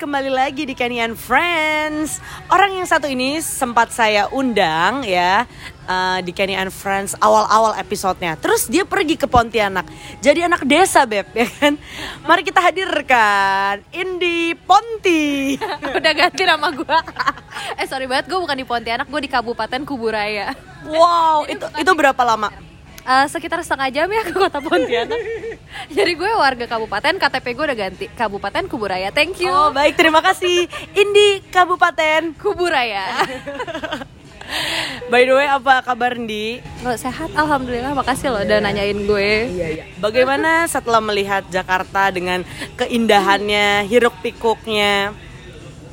kembali lagi di Kenny and Friends. Orang yang satu ini sempat saya undang ya uh, di Kenny and Friends awal-awal episodenya. Terus dia pergi ke Pontianak, jadi anak desa beb ya kan. Mari kita hadirkan Indi Ponti. Udah ganti nama gue. eh sorry banget, gue bukan di Pontianak, gue di Kabupaten Kuburaya. Wow, itu itu berapa lama? Uh, sekitar setengah jam ya ke kota Pontianak. Jadi gue warga kabupaten, KTP gue udah ganti Kabupaten Kuburaya. Thank you. Oh baik, terima kasih. Indi Kabupaten Kuburaya. By the way, apa kabar Ndi? Lo sehat, alhamdulillah. Makasih loh udah nanyain gue. Iya, iya. Bagaimana setelah melihat Jakarta dengan keindahannya, hiruk pikuknya?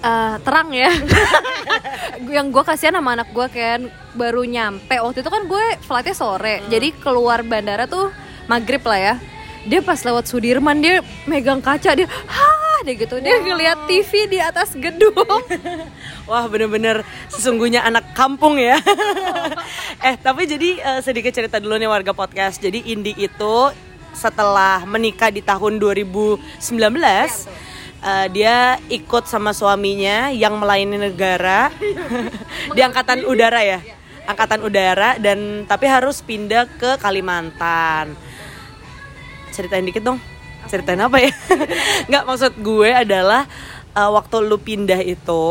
Uh, terang ya. yang gue kasihan sama anak gue kan baru nyampe waktu itu kan gue flightnya sore hmm. jadi keluar bandara tuh maghrib lah ya dia pas lewat Sudirman dia megang kaca dia hah dia gitu. Dia ngeliat TV di atas gedung. Wah bener-bener sesungguhnya anak kampung ya. Eh tapi jadi uh, sedikit cerita dulu nih warga podcast. Jadi Indi itu setelah menikah di tahun 2019 ya, uh, dia ikut sama suaminya yang melayani negara. Di angkatan udara ya. Angkatan udara dan tapi harus pindah ke Kalimantan ceritain dikit dong. Ceritain apa ya? Nggak maksud gue adalah uh, waktu lu pindah itu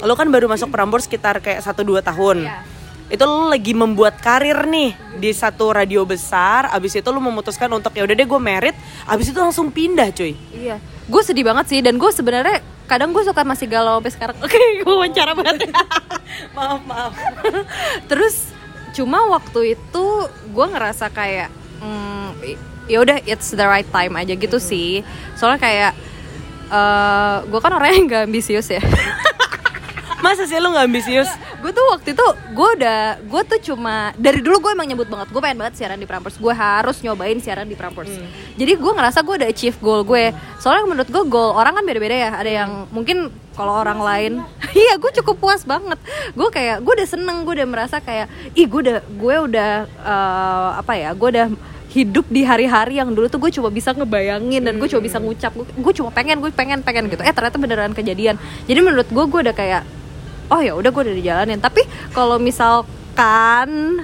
lu kan baru masuk Prambors sekitar kayak satu dua tahun. Iya. Itu lo lagi membuat karir nih di satu radio besar abis itu lo memutuskan untuk ya udah deh gue merit. Abis itu langsung pindah cuy. Iya. Gue sedih banget sih dan gue sebenarnya kadang gue suka masih galau sampai sekarang. Oke gue wawancara banget maaf maaf. Terus cuma waktu itu gue ngerasa kayak mm, ya udah it's the right time aja gitu sih. Soalnya kayak uh, gue kan orang yang gak ambisius ya. Masa sih lu gak ambisius? Gue tuh waktu itu gue udah gue tuh cuma dari dulu gue emang nyebut banget gue pengen banget siaran di Prampers gue harus nyobain siaran di Prampers hmm. jadi gue ngerasa gue udah achieve goal gue. Soalnya menurut gue goal orang kan beda-beda ya. Ada yang mungkin kalau orang lain iya gue cukup puas banget. Gue kayak gue udah seneng gue udah merasa kayak ih gue udah gue udah uh, apa ya gue udah hidup di hari-hari yang dulu tuh gue coba bisa ngebayangin dan gue coba bisa ngucap. Gue cuma pengen gue pengen pengen gitu. Eh ternyata beneran kejadian. Jadi menurut gue gue udah kayak oh ya udah gue udah dijalanin. Tapi kalau misalkan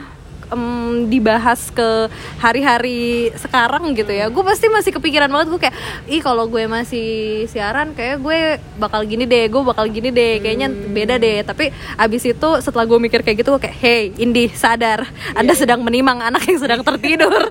um, dibahas ke hari-hari sekarang gitu ya. Gue pasti masih kepikiran banget gue kayak ih kalau gue masih siaran kayak gue bakal gini deh gue bakal gini deh kayaknya beda deh. Tapi abis itu setelah gue mikir kayak gitu gue kayak hey Indi sadar anda yeah. sedang menimang anak yang sedang tertidur.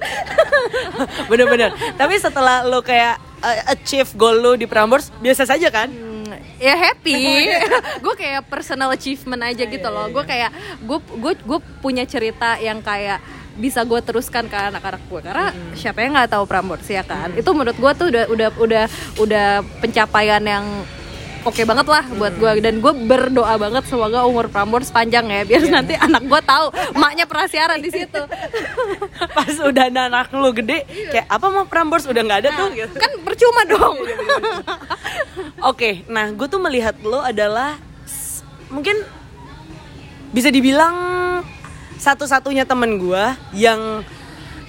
Bener-bener. Tapi setelah lo kayak uh, achieve goal lo di Prambors biasa saja kan? Hmm ya happy gue kayak personal achievement aja iya, gitu loh iya, gue iya. kayak gue gue gue punya cerita yang kayak bisa gue teruskan ke anak-anak gue karena mm. siapa yang nggak tahu Prambors ya kan mm. itu menurut gue tuh udah udah udah udah pencapaian yang oke okay banget lah buat gue dan gue berdoa banget semoga umur Prambors panjang ya biar yeah. nanti anak gue tahu maknya pernah siaran di situ. Pas udah anak lu gede kayak apa mau Prambors udah nggak ada nah, tuh? Gitu. kan percuma dong. iya, oke okay, nah gue tuh melihat lo adalah mungkin bisa dibilang satu-satunya temen gue yang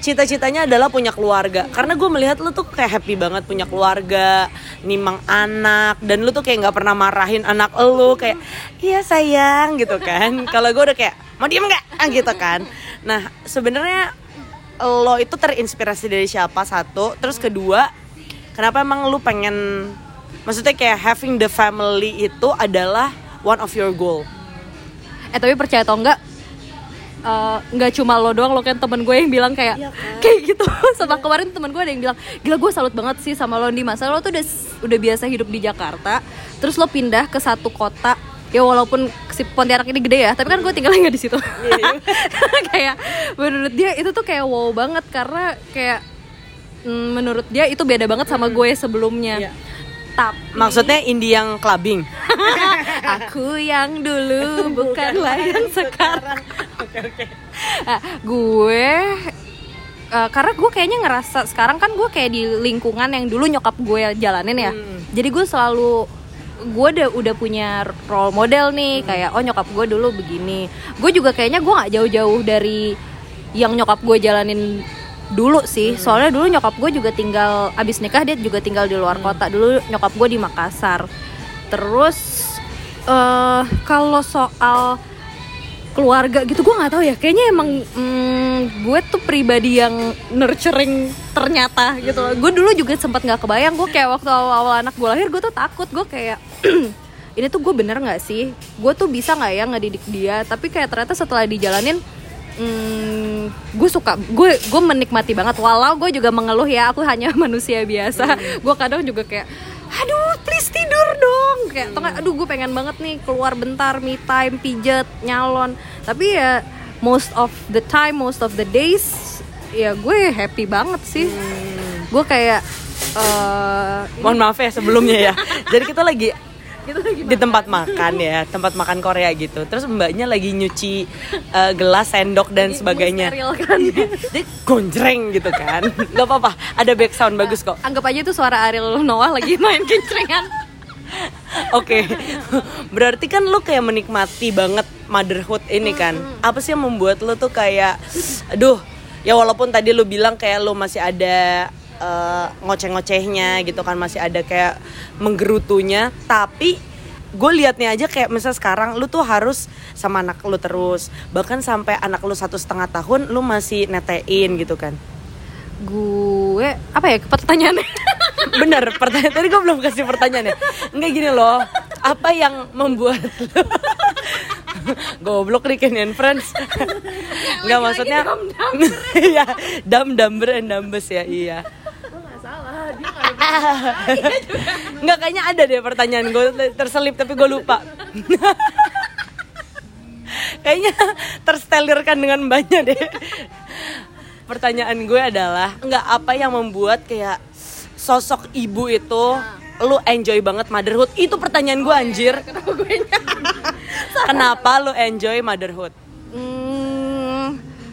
cita-citanya adalah punya keluarga. Karena gue melihat lu tuh kayak happy banget punya keluarga nimang anak dan lu tuh kayak nggak pernah marahin anak lu kayak iya sayang gitu kan. Kalau gue udah kayak mau diem nggak? Ah, gitu kan. Nah sebenarnya lo itu terinspirasi dari siapa? Satu. Terus kedua kenapa emang lu pengen maksudnya kayak having the family itu adalah one of your goal? Eh tapi percaya atau enggak nggak uh, cuma lo doang lo kan temen gue yang bilang kayak ya kan? kayak gitu. Sama kemarin temen gue ada yang bilang gila gue salut banget sih sama lo di masa lo tuh udah udah biasa hidup di Jakarta terus lo pindah ke satu kota. Ya walaupun si Pontianak ini gede ya tapi kan gue tinggalnya nggak di situ. Yeah. kayak menurut dia itu tuh kayak wow banget karena kayak mm, menurut dia itu beda banget sama gue sebelumnya. Yeah tapi maksudnya indie yang clubbing? Aku yang dulu bukanlah yang sekarang oke oke. Nah, gue uh, karena gue kayaknya ngerasa sekarang kan gue kayak di lingkungan yang dulu nyokap gue jalanin ya. Hmm. jadi gue selalu gue udah udah punya role model nih hmm. kayak oh nyokap gue dulu begini. Gue juga kayaknya gue nggak jauh-jauh dari yang nyokap gue jalanin dulu sih. Soalnya dulu nyokap gue juga tinggal abis nikah dia juga tinggal di luar kota. Dulu nyokap gue di Makassar. Terus eh kalau soal keluarga gitu gue nggak tahu ya. Kayaknya emang mm, gue tuh pribadi yang nurturing ternyata gitu loh. Gue dulu juga sempat nggak kebayang gue kayak waktu awal-awal anak gue lahir gue tuh takut. Gue kayak ini tuh gue bener nggak sih? Gue tuh bisa nggak ya ngedidik dia? Tapi kayak ternyata setelah dijalanin hmm, gue suka gue gue menikmati banget. Walau gue juga mengeluh ya aku hanya manusia biasa. Gue kadang juga kayak aduh please tidur dong. Kayak nggak, aduh gue pengen banget nih keluar bentar me time pijet nyalon. Tapi ya most of the time most of the days ya gue happy banget sih. Gue kayak eh Mohon maaf ya sebelumnya ya. Jadi kita lagi gitu lagi di tempat makan ya, tempat makan Korea gitu. Terus mbaknya lagi nyuci eh, gelas, sendok dan sebagainya. steril kan Dia gonjreng gitu kan. Gak apa-apa, ada back sound bagus kok. anggap aja itu suara Ariel Noah lagi main kincringan Oke, berarti kan lu kayak menikmati banget motherhood ini kan? Apa sih yang membuat lu tuh kayak, aduh, ya walaupun tadi lu bilang kayak lu masih ada eh, ngoceh-ngocehnya gitu kan, masih ada kayak menggerutunya, tapi gue liatnya aja kayak misal sekarang lu tuh harus sama anak lu terus, bahkan sampai anak lu satu setengah tahun lu masih netein gitu kan? gue apa ya pertanyaannya Bener, pertanyaan tadi gue belum kasih pertanyaannya. Enggak gini loh. Apa yang membuat lu Goblok nih Ken and Friends. Enggak maksudnya Iya, dam dumber and dumbes ya, iya. nggak salah dia nggak Enggak kayaknya ada deh pertanyaan gue terselip tapi gue lupa. kayaknya terstelirkan dengan banyak deh. Pertanyaan gue adalah enggak apa yang membuat kayak sosok ibu itu lu enjoy banget motherhood? Itu pertanyaan gue anjir. kenapa gue Kenapa lu enjoy motherhood?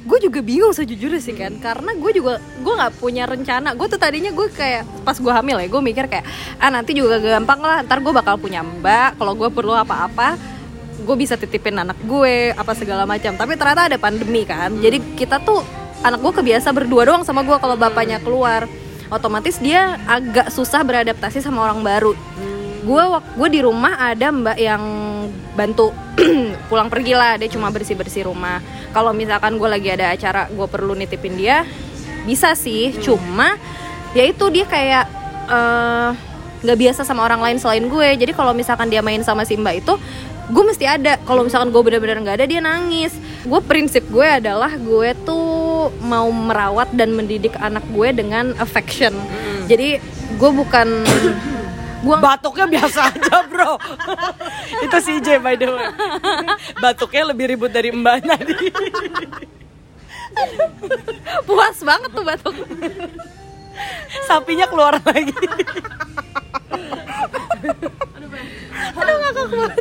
Gue juga bingung sejujurnya sih kan karena gue juga gue nggak punya rencana. Gue tuh tadinya gue kayak pas gue hamil ya gue mikir kayak ah nanti juga gampang lah. Ntar gue bakal punya mbak. Kalau gue perlu apa-apa gue bisa titipin anak gue apa segala macam. Tapi ternyata ada pandemi kan. Jadi kita tuh anak gue kebiasa berdua doang sama gue kalau bapaknya keluar. Otomatis dia agak susah beradaptasi sama orang baru. Gue gue di rumah ada mbak yang bantu pulang pergi lah dia cuma bersih bersih rumah. Kalau misalkan gue lagi ada acara gue perlu nitipin dia bisa sih. Cuma ya itu dia kayak eh, nggak biasa sama orang lain selain gue. Jadi kalau misalkan dia main sama si mbak itu gue mesti ada. Kalau misalkan gue benar-benar nggak ada dia nangis. Gue prinsip gue adalah gue tuh mau merawat dan mendidik anak gue dengan affection. Jadi gue bukan gue Batuknya biasa aja bro. Itu si J by the way. Batuknya lebih ribut dari mbak tadi puas banget tuh batuk. Sapinya keluar lagi. Aduh ngakak banget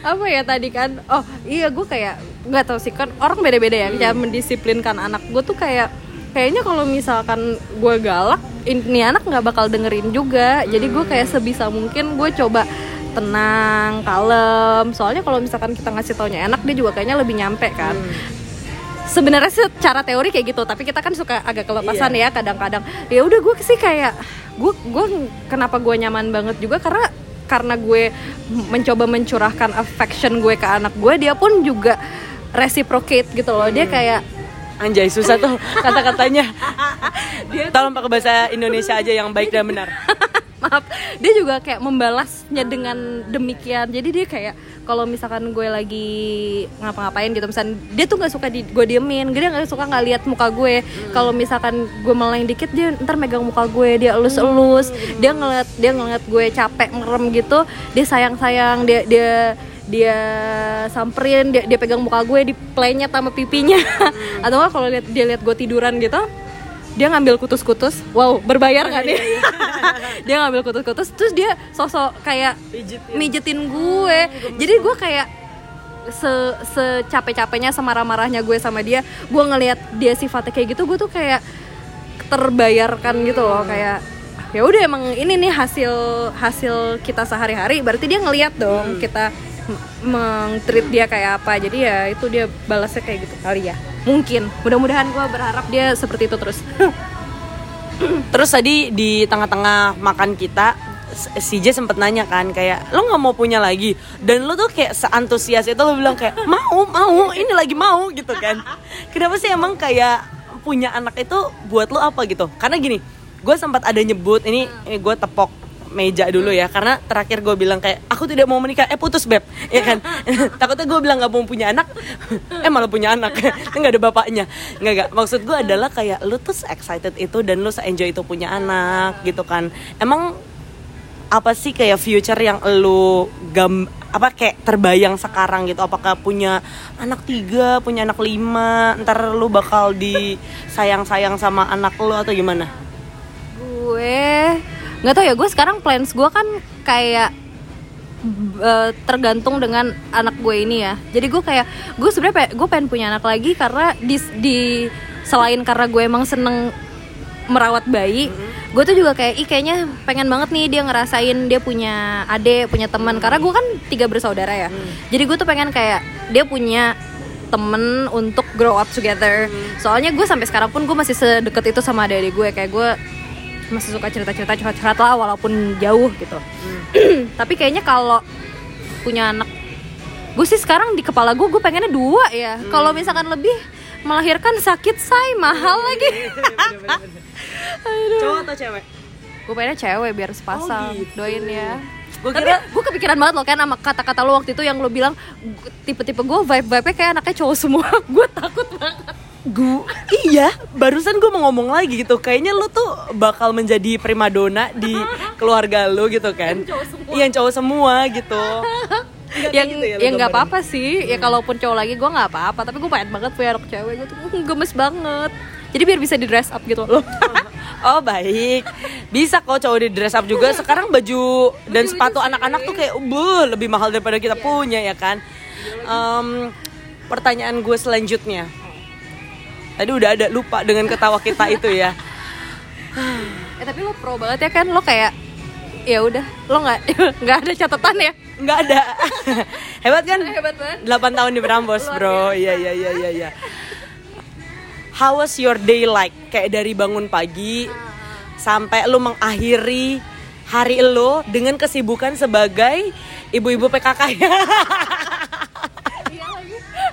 apa ya tadi kan? Oh iya gue kayak nggak tahu sih kan orang beda-beda ya. Cara mendisiplinkan anak gue tuh kayak kayaknya kalau misalkan gue galak ini anak nggak bakal dengerin juga. Jadi gue kayak sebisa mungkin gue coba tenang kalem. Soalnya kalau misalkan kita ngasih taunya enak dia juga kayaknya lebih nyampe kan. Sebenarnya secara teori kayak gitu tapi kita kan suka agak kelepasan ya kadang-kadang. Ya udah gue sih kayak gue gue kenapa gue nyaman banget juga karena karena gue mencoba mencurahkan affection gue ke anak gue dia pun juga reciprocate gitu loh. Dia kayak Anjay susah tuh kata-katanya. Tolong pakai bahasa Indonesia aja yang baik dan benar. Maaf dia juga kayak membalasnya dengan demikian. Jadi dia kayak kalau misalkan gue lagi ngapa-ngapain gitu misalnya dia tuh nggak suka di gue diemin. Dia nggak suka nggak lihat muka gue. Kalau misalkan gue meleng dikit dia ntar megang muka gue dia elus-elus. Dia ngeliat dia ngeliat gue capek merem gitu. Dia sayang-sayang dia dia dia samperin dia, dia pegang muka gue di playnya sama pipinya. Atau nggak kalau lihat dia lihat gue tiduran gitu dia ngambil kutus-kutus. Wow berbayar nggak nih? dia ngambil kutus-kutus terus dia sosok kayak Pijitin. mijetin gue. Jadi gue kayak se secapek-capeknya semarah-marahnya gue sama dia gue ngelihat dia sifatnya kayak gitu gue tuh kayak terbayarkan gitu loh. Kayak ya udah emang ini nih hasil hasil kita sehari-hari berarti dia ngelihat dong kita m- meng-treat dia kayak apa. Jadi ya itu dia balasnya kayak gitu kali ya. Mungkin. Mudah-mudahan gue berharap dia seperti itu terus. Terus tadi di tengah-tengah makan kita si J sempet nanya kan kayak lo nggak mau punya lagi? Dan lo tuh kayak seantusias itu lo bilang kayak mau mau ini lagi mau gitu kan. Kenapa sih emang kayak punya anak itu buat lo apa gitu? Karena gini gue sempat ada nyebut ini, ini gue tepok meja dulu ya karena terakhir gue bilang kayak aku tidak mau menikah. Eh putus beb. Ya kan? Takutnya gue bilang nggak mau punya anak. Eh malah punya anak. Nggak ada bapaknya. Nggak nggak. Maksud gue adalah kayak lu tuh excited itu dan lu enjoy itu punya anak gitu kan. Emang apa sih kayak future yang lu gam apa kayak terbayang sekarang gitu? Apakah punya anak tiga punya anak lima ntar lu bakal disayang sayang sama anak lu atau gimana? Gue nggak tau ya gue sekarang plans gue kan kayak uh, tergantung dengan anak gue ini ya jadi gue kayak gue sebenarnya gue pengen punya anak lagi karena di di selain karena gue emang seneng merawat bayi mm-hmm. gue tuh juga kayak ih kayaknya pengen banget nih dia ngerasain dia punya adik punya teman mm-hmm. karena gue kan tiga bersaudara ya mm-hmm. jadi gue tuh pengen kayak dia punya temen untuk grow up together soalnya gue sampai sekarang pun gue masih sedekat itu sama adik-adik gue kayak gue masih suka cerita-cerita curhat-curhat lah walaupun jauh gitu. Hmm. tapi kayaknya kalau punya anak gue sih sekarang di kepala gue gue pengennya dua ya. Hmm. kalau misalkan lebih melahirkan sakit say mahal iya, lagi. iya, iya, cowok atau cewek? Gue pengennya cewek biar sepasang oh, gitu. doain ya. Gue kira gue kepikiran banget loh kan sama kata-kata lo waktu itu yang lo bilang tipe-tipe gue vibe-vibe kayak anaknya cowok semua. Gue takut banget gue iya barusan gue mau ngomong lagi gitu. Kayaknya lo tuh bakal menjadi primadona di keluarga lo gitu kan. Yang cowok semua. Gitu. Gak yang gitu ya, yang nggak apa-apa sih. Ya hmm. ya kalaupun cowok lagi gue nggak apa-apa. Tapi gue pengen banget punya anak cewek gue tuh gemes banget. Jadi biar bisa di dress up gitu. Loh. Oh baik. Bisa kok cowok di dress up juga. Sekarang baju dan sepatu anak-anak tuh kayak uh, lebih mahal daripada kita yeah. punya ya kan? Um, pertanyaan gue selanjutnya Tadi udah ada lupa dengan ketawa kita itu ya. eh tapi lo pro banget ya kan? Lo kayak ya udah lo nggak nggak ada catatan ya? Nggak ada. Hebat kan? Hebat banget. 8 tahun di Brambos bro. iya iya iya iya ya. how was your day like? Kayak dari bangun pagi sampai lo mengakhiri hari lo dengan kesibukan sebagai ibu-ibu PKK ya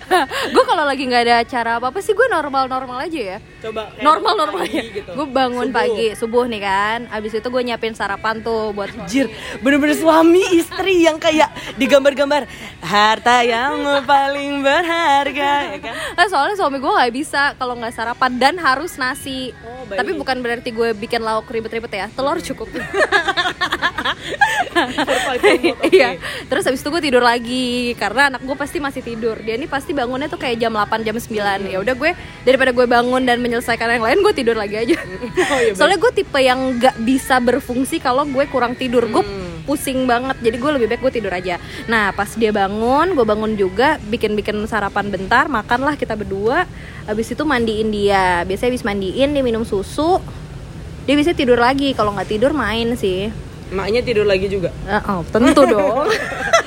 gue kalau lagi nggak ada acara apa apa sih gue normal normal aja ya. Coba normal normal aja gitu. gue bangun subuh. pagi subuh nih kan. Abis itu gue nyiapin sarapan tuh buat jir bener-bener suami istri yang kayak digambar-gambar harta yang paling berharga ya kan? Nah, soalnya suami gue nggak bisa kalau nggak sarapan dan harus nasi. Oh, tapi bukan berarti gue bikin lauk ribet-ribet ya. Telur cukup iya. Terus habis itu gue tidur lagi karena anak gue pasti masih tidur. Dia ini pasti bangunnya tuh kayak jam 8 jam 9 hmm. ya udah gue daripada gue bangun dan menyelesaikan yang lain gue tidur lagi aja. Oh, iya, soalnya gue tipe yang gak bisa berfungsi kalau gue kurang tidur. Gue hmm. pusing banget jadi gue lebih baik gue tidur aja. Nah pas dia bangun gue bangun juga bikin bikin sarapan bentar makanlah kita berdua. Habis itu mandiin dia. Biasanya habis mandiin dia minum susu. Dia bisa tidur lagi. Kalau nggak tidur main sih maknya tidur lagi juga? Uh, oh tentu dong.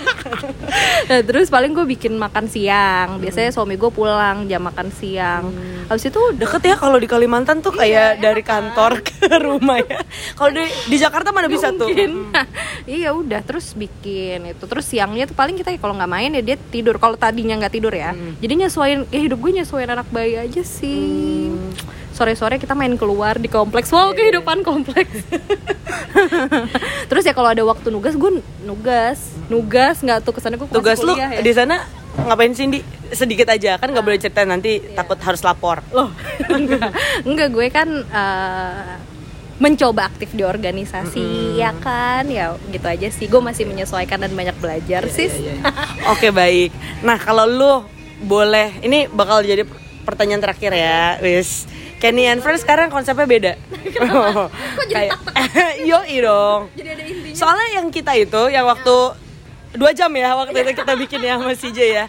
Nah, terus paling gue bikin makan siang. Biasanya suami gue pulang jam makan siang. Hmm. habis itu deket ya kalau di Kalimantan tuh kayak iya, dari kantor ke rumah ya. Kalau di di Jakarta mana bisa tuh? Hmm. iya udah terus bikin itu. Terus siangnya tuh paling kita kalau nggak main ya dia tidur. Kalau tadinya nggak tidur ya hmm. jadi nyesuaiin ya hidup gue nyesuaiin anak bayi aja sih. Hmm sore-sore kita main keluar di kompleks wow iya, iya, kehidupan iya. kompleks terus ya kalau ada waktu nugas gue nugas nugas nggak tuh ke sana gue tugas lu ya. di sana ngapain sih di sedikit aja kan nggak boleh cerita nanti yeah. takut harus lapor loh enggak enggak gue kan uh, mencoba aktif di organisasi mm -hmm. ya kan ya gitu aja sih gue masih menyesuaikan dan banyak belajar yeah, sih yeah, yeah. oke okay, baik nah kalau lu boleh ini bakal jadi pertanyaan terakhir ya wis Kenny and Friends sekarang konsepnya beda. Kok jadi kayak yo dong. Jadi ada intinya. Soalnya yang kita itu yang waktu dua jam ya waktu itu kita bikin ya sama CJ ya.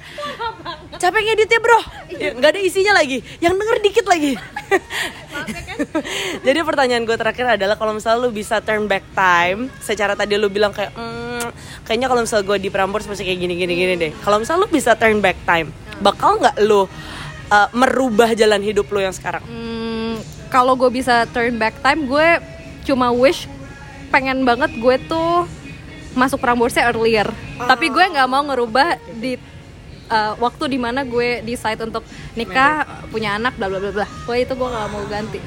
Capek ngeditnya bro, ya, nggak ada isinya lagi. Yang denger dikit lagi. Kan? Jadi pertanyaan gue terakhir adalah kalau misalnya lu bisa turn back time, secara tadi lu bilang kayak, mm, kayaknya kalau misalnya gue di Prambors masih kayak gini gini gini deh. Kalau misalnya lu bisa turn back time, bakal nggak lu uh, merubah jalan hidup lu yang sekarang? Hmm kalau gue bisa turn back time gue cuma wish pengen banget gue tuh masuk Prambors earlier tapi gue nggak mau ngerubah di uh, waktu di mana gue decide untuk nikah punya anak bla bla bla bla Pokoknya itu gue nggak mau ganti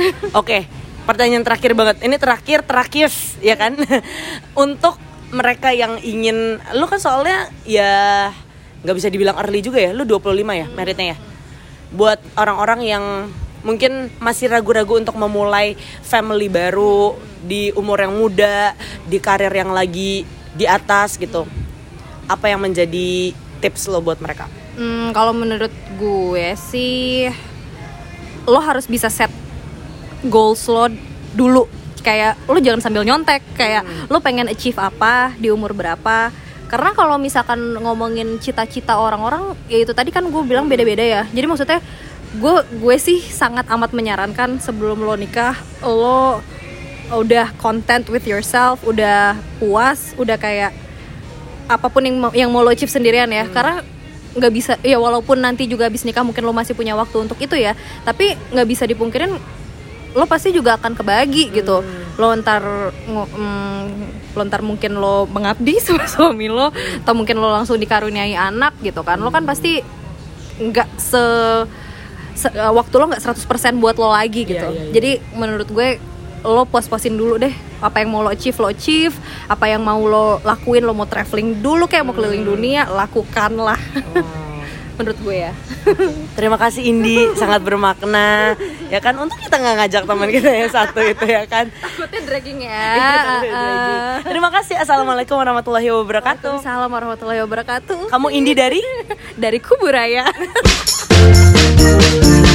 Oke, pertanyaan terakhir banget. Ini terakhir terakhir ya kan? Untuk mereka yang ingin lu kan soalnya ya nggak bisa dibilang early juga ya. Lu 25 ya meritnya ya. Buat orang-orang yang mungkin masih ragu-ragu untuk memulai family baru di umur yang muda, di karir yang lagi di atas gitu. Apa yang menjadi tips lo buat mereka? Hmm, kalau menurut gue sih lo harus bisa set goals lo dulu kayak lo jangan sambil nyontek kayak lo pengen achieve apa di umur berapa karena kalau misalkan ngomongin cita-cita orang-orang ya itu tadi kan gue bilang beda-beda ya. Jadi maksudnya gue gue sih sangat amat menyarankan sebelum lo nikah lo udah content with yourself udah puas udah kayak apa pun yang mau- yang mau lo achieve sendirian ya. Karena nggak bisa ya walaupun nanti juga habis nikah mungkin lo masih punya waktu untuk itu ya. Tapi nggak bisa dipungkirin lo pasti juga akan kebagi gitu lo ntar mm, lo ntar mungkin lo mengabdi sama suami lo atau mungkin lo langsung dikaruniai anak gitu kan. Lo kan pasti nggak se, se- eh, waktu lo nggak 100% buat lo lagi gitu. Iya, iya, iya. jadi menurut gue lo puas-puasin dulu deh apa yang mau lo achieve lo achieve. Apa yang mau lo lakuin lo mau traveling dulu kayak mau keliling dunia lakukanlah. Menurut gue ya. Terima kasih Indi, sangat bermakna. Ya kan untuk kita nggak ngajak teman kita yang satu itu ya kan. takutnya dragging ya Iya, Terima kasih. Assalamualaikum warahmatullahi wabarakatuh. Waalaikumsalam warahmatullahi wabarakatuh Kamu Indi dari dari Kuburaya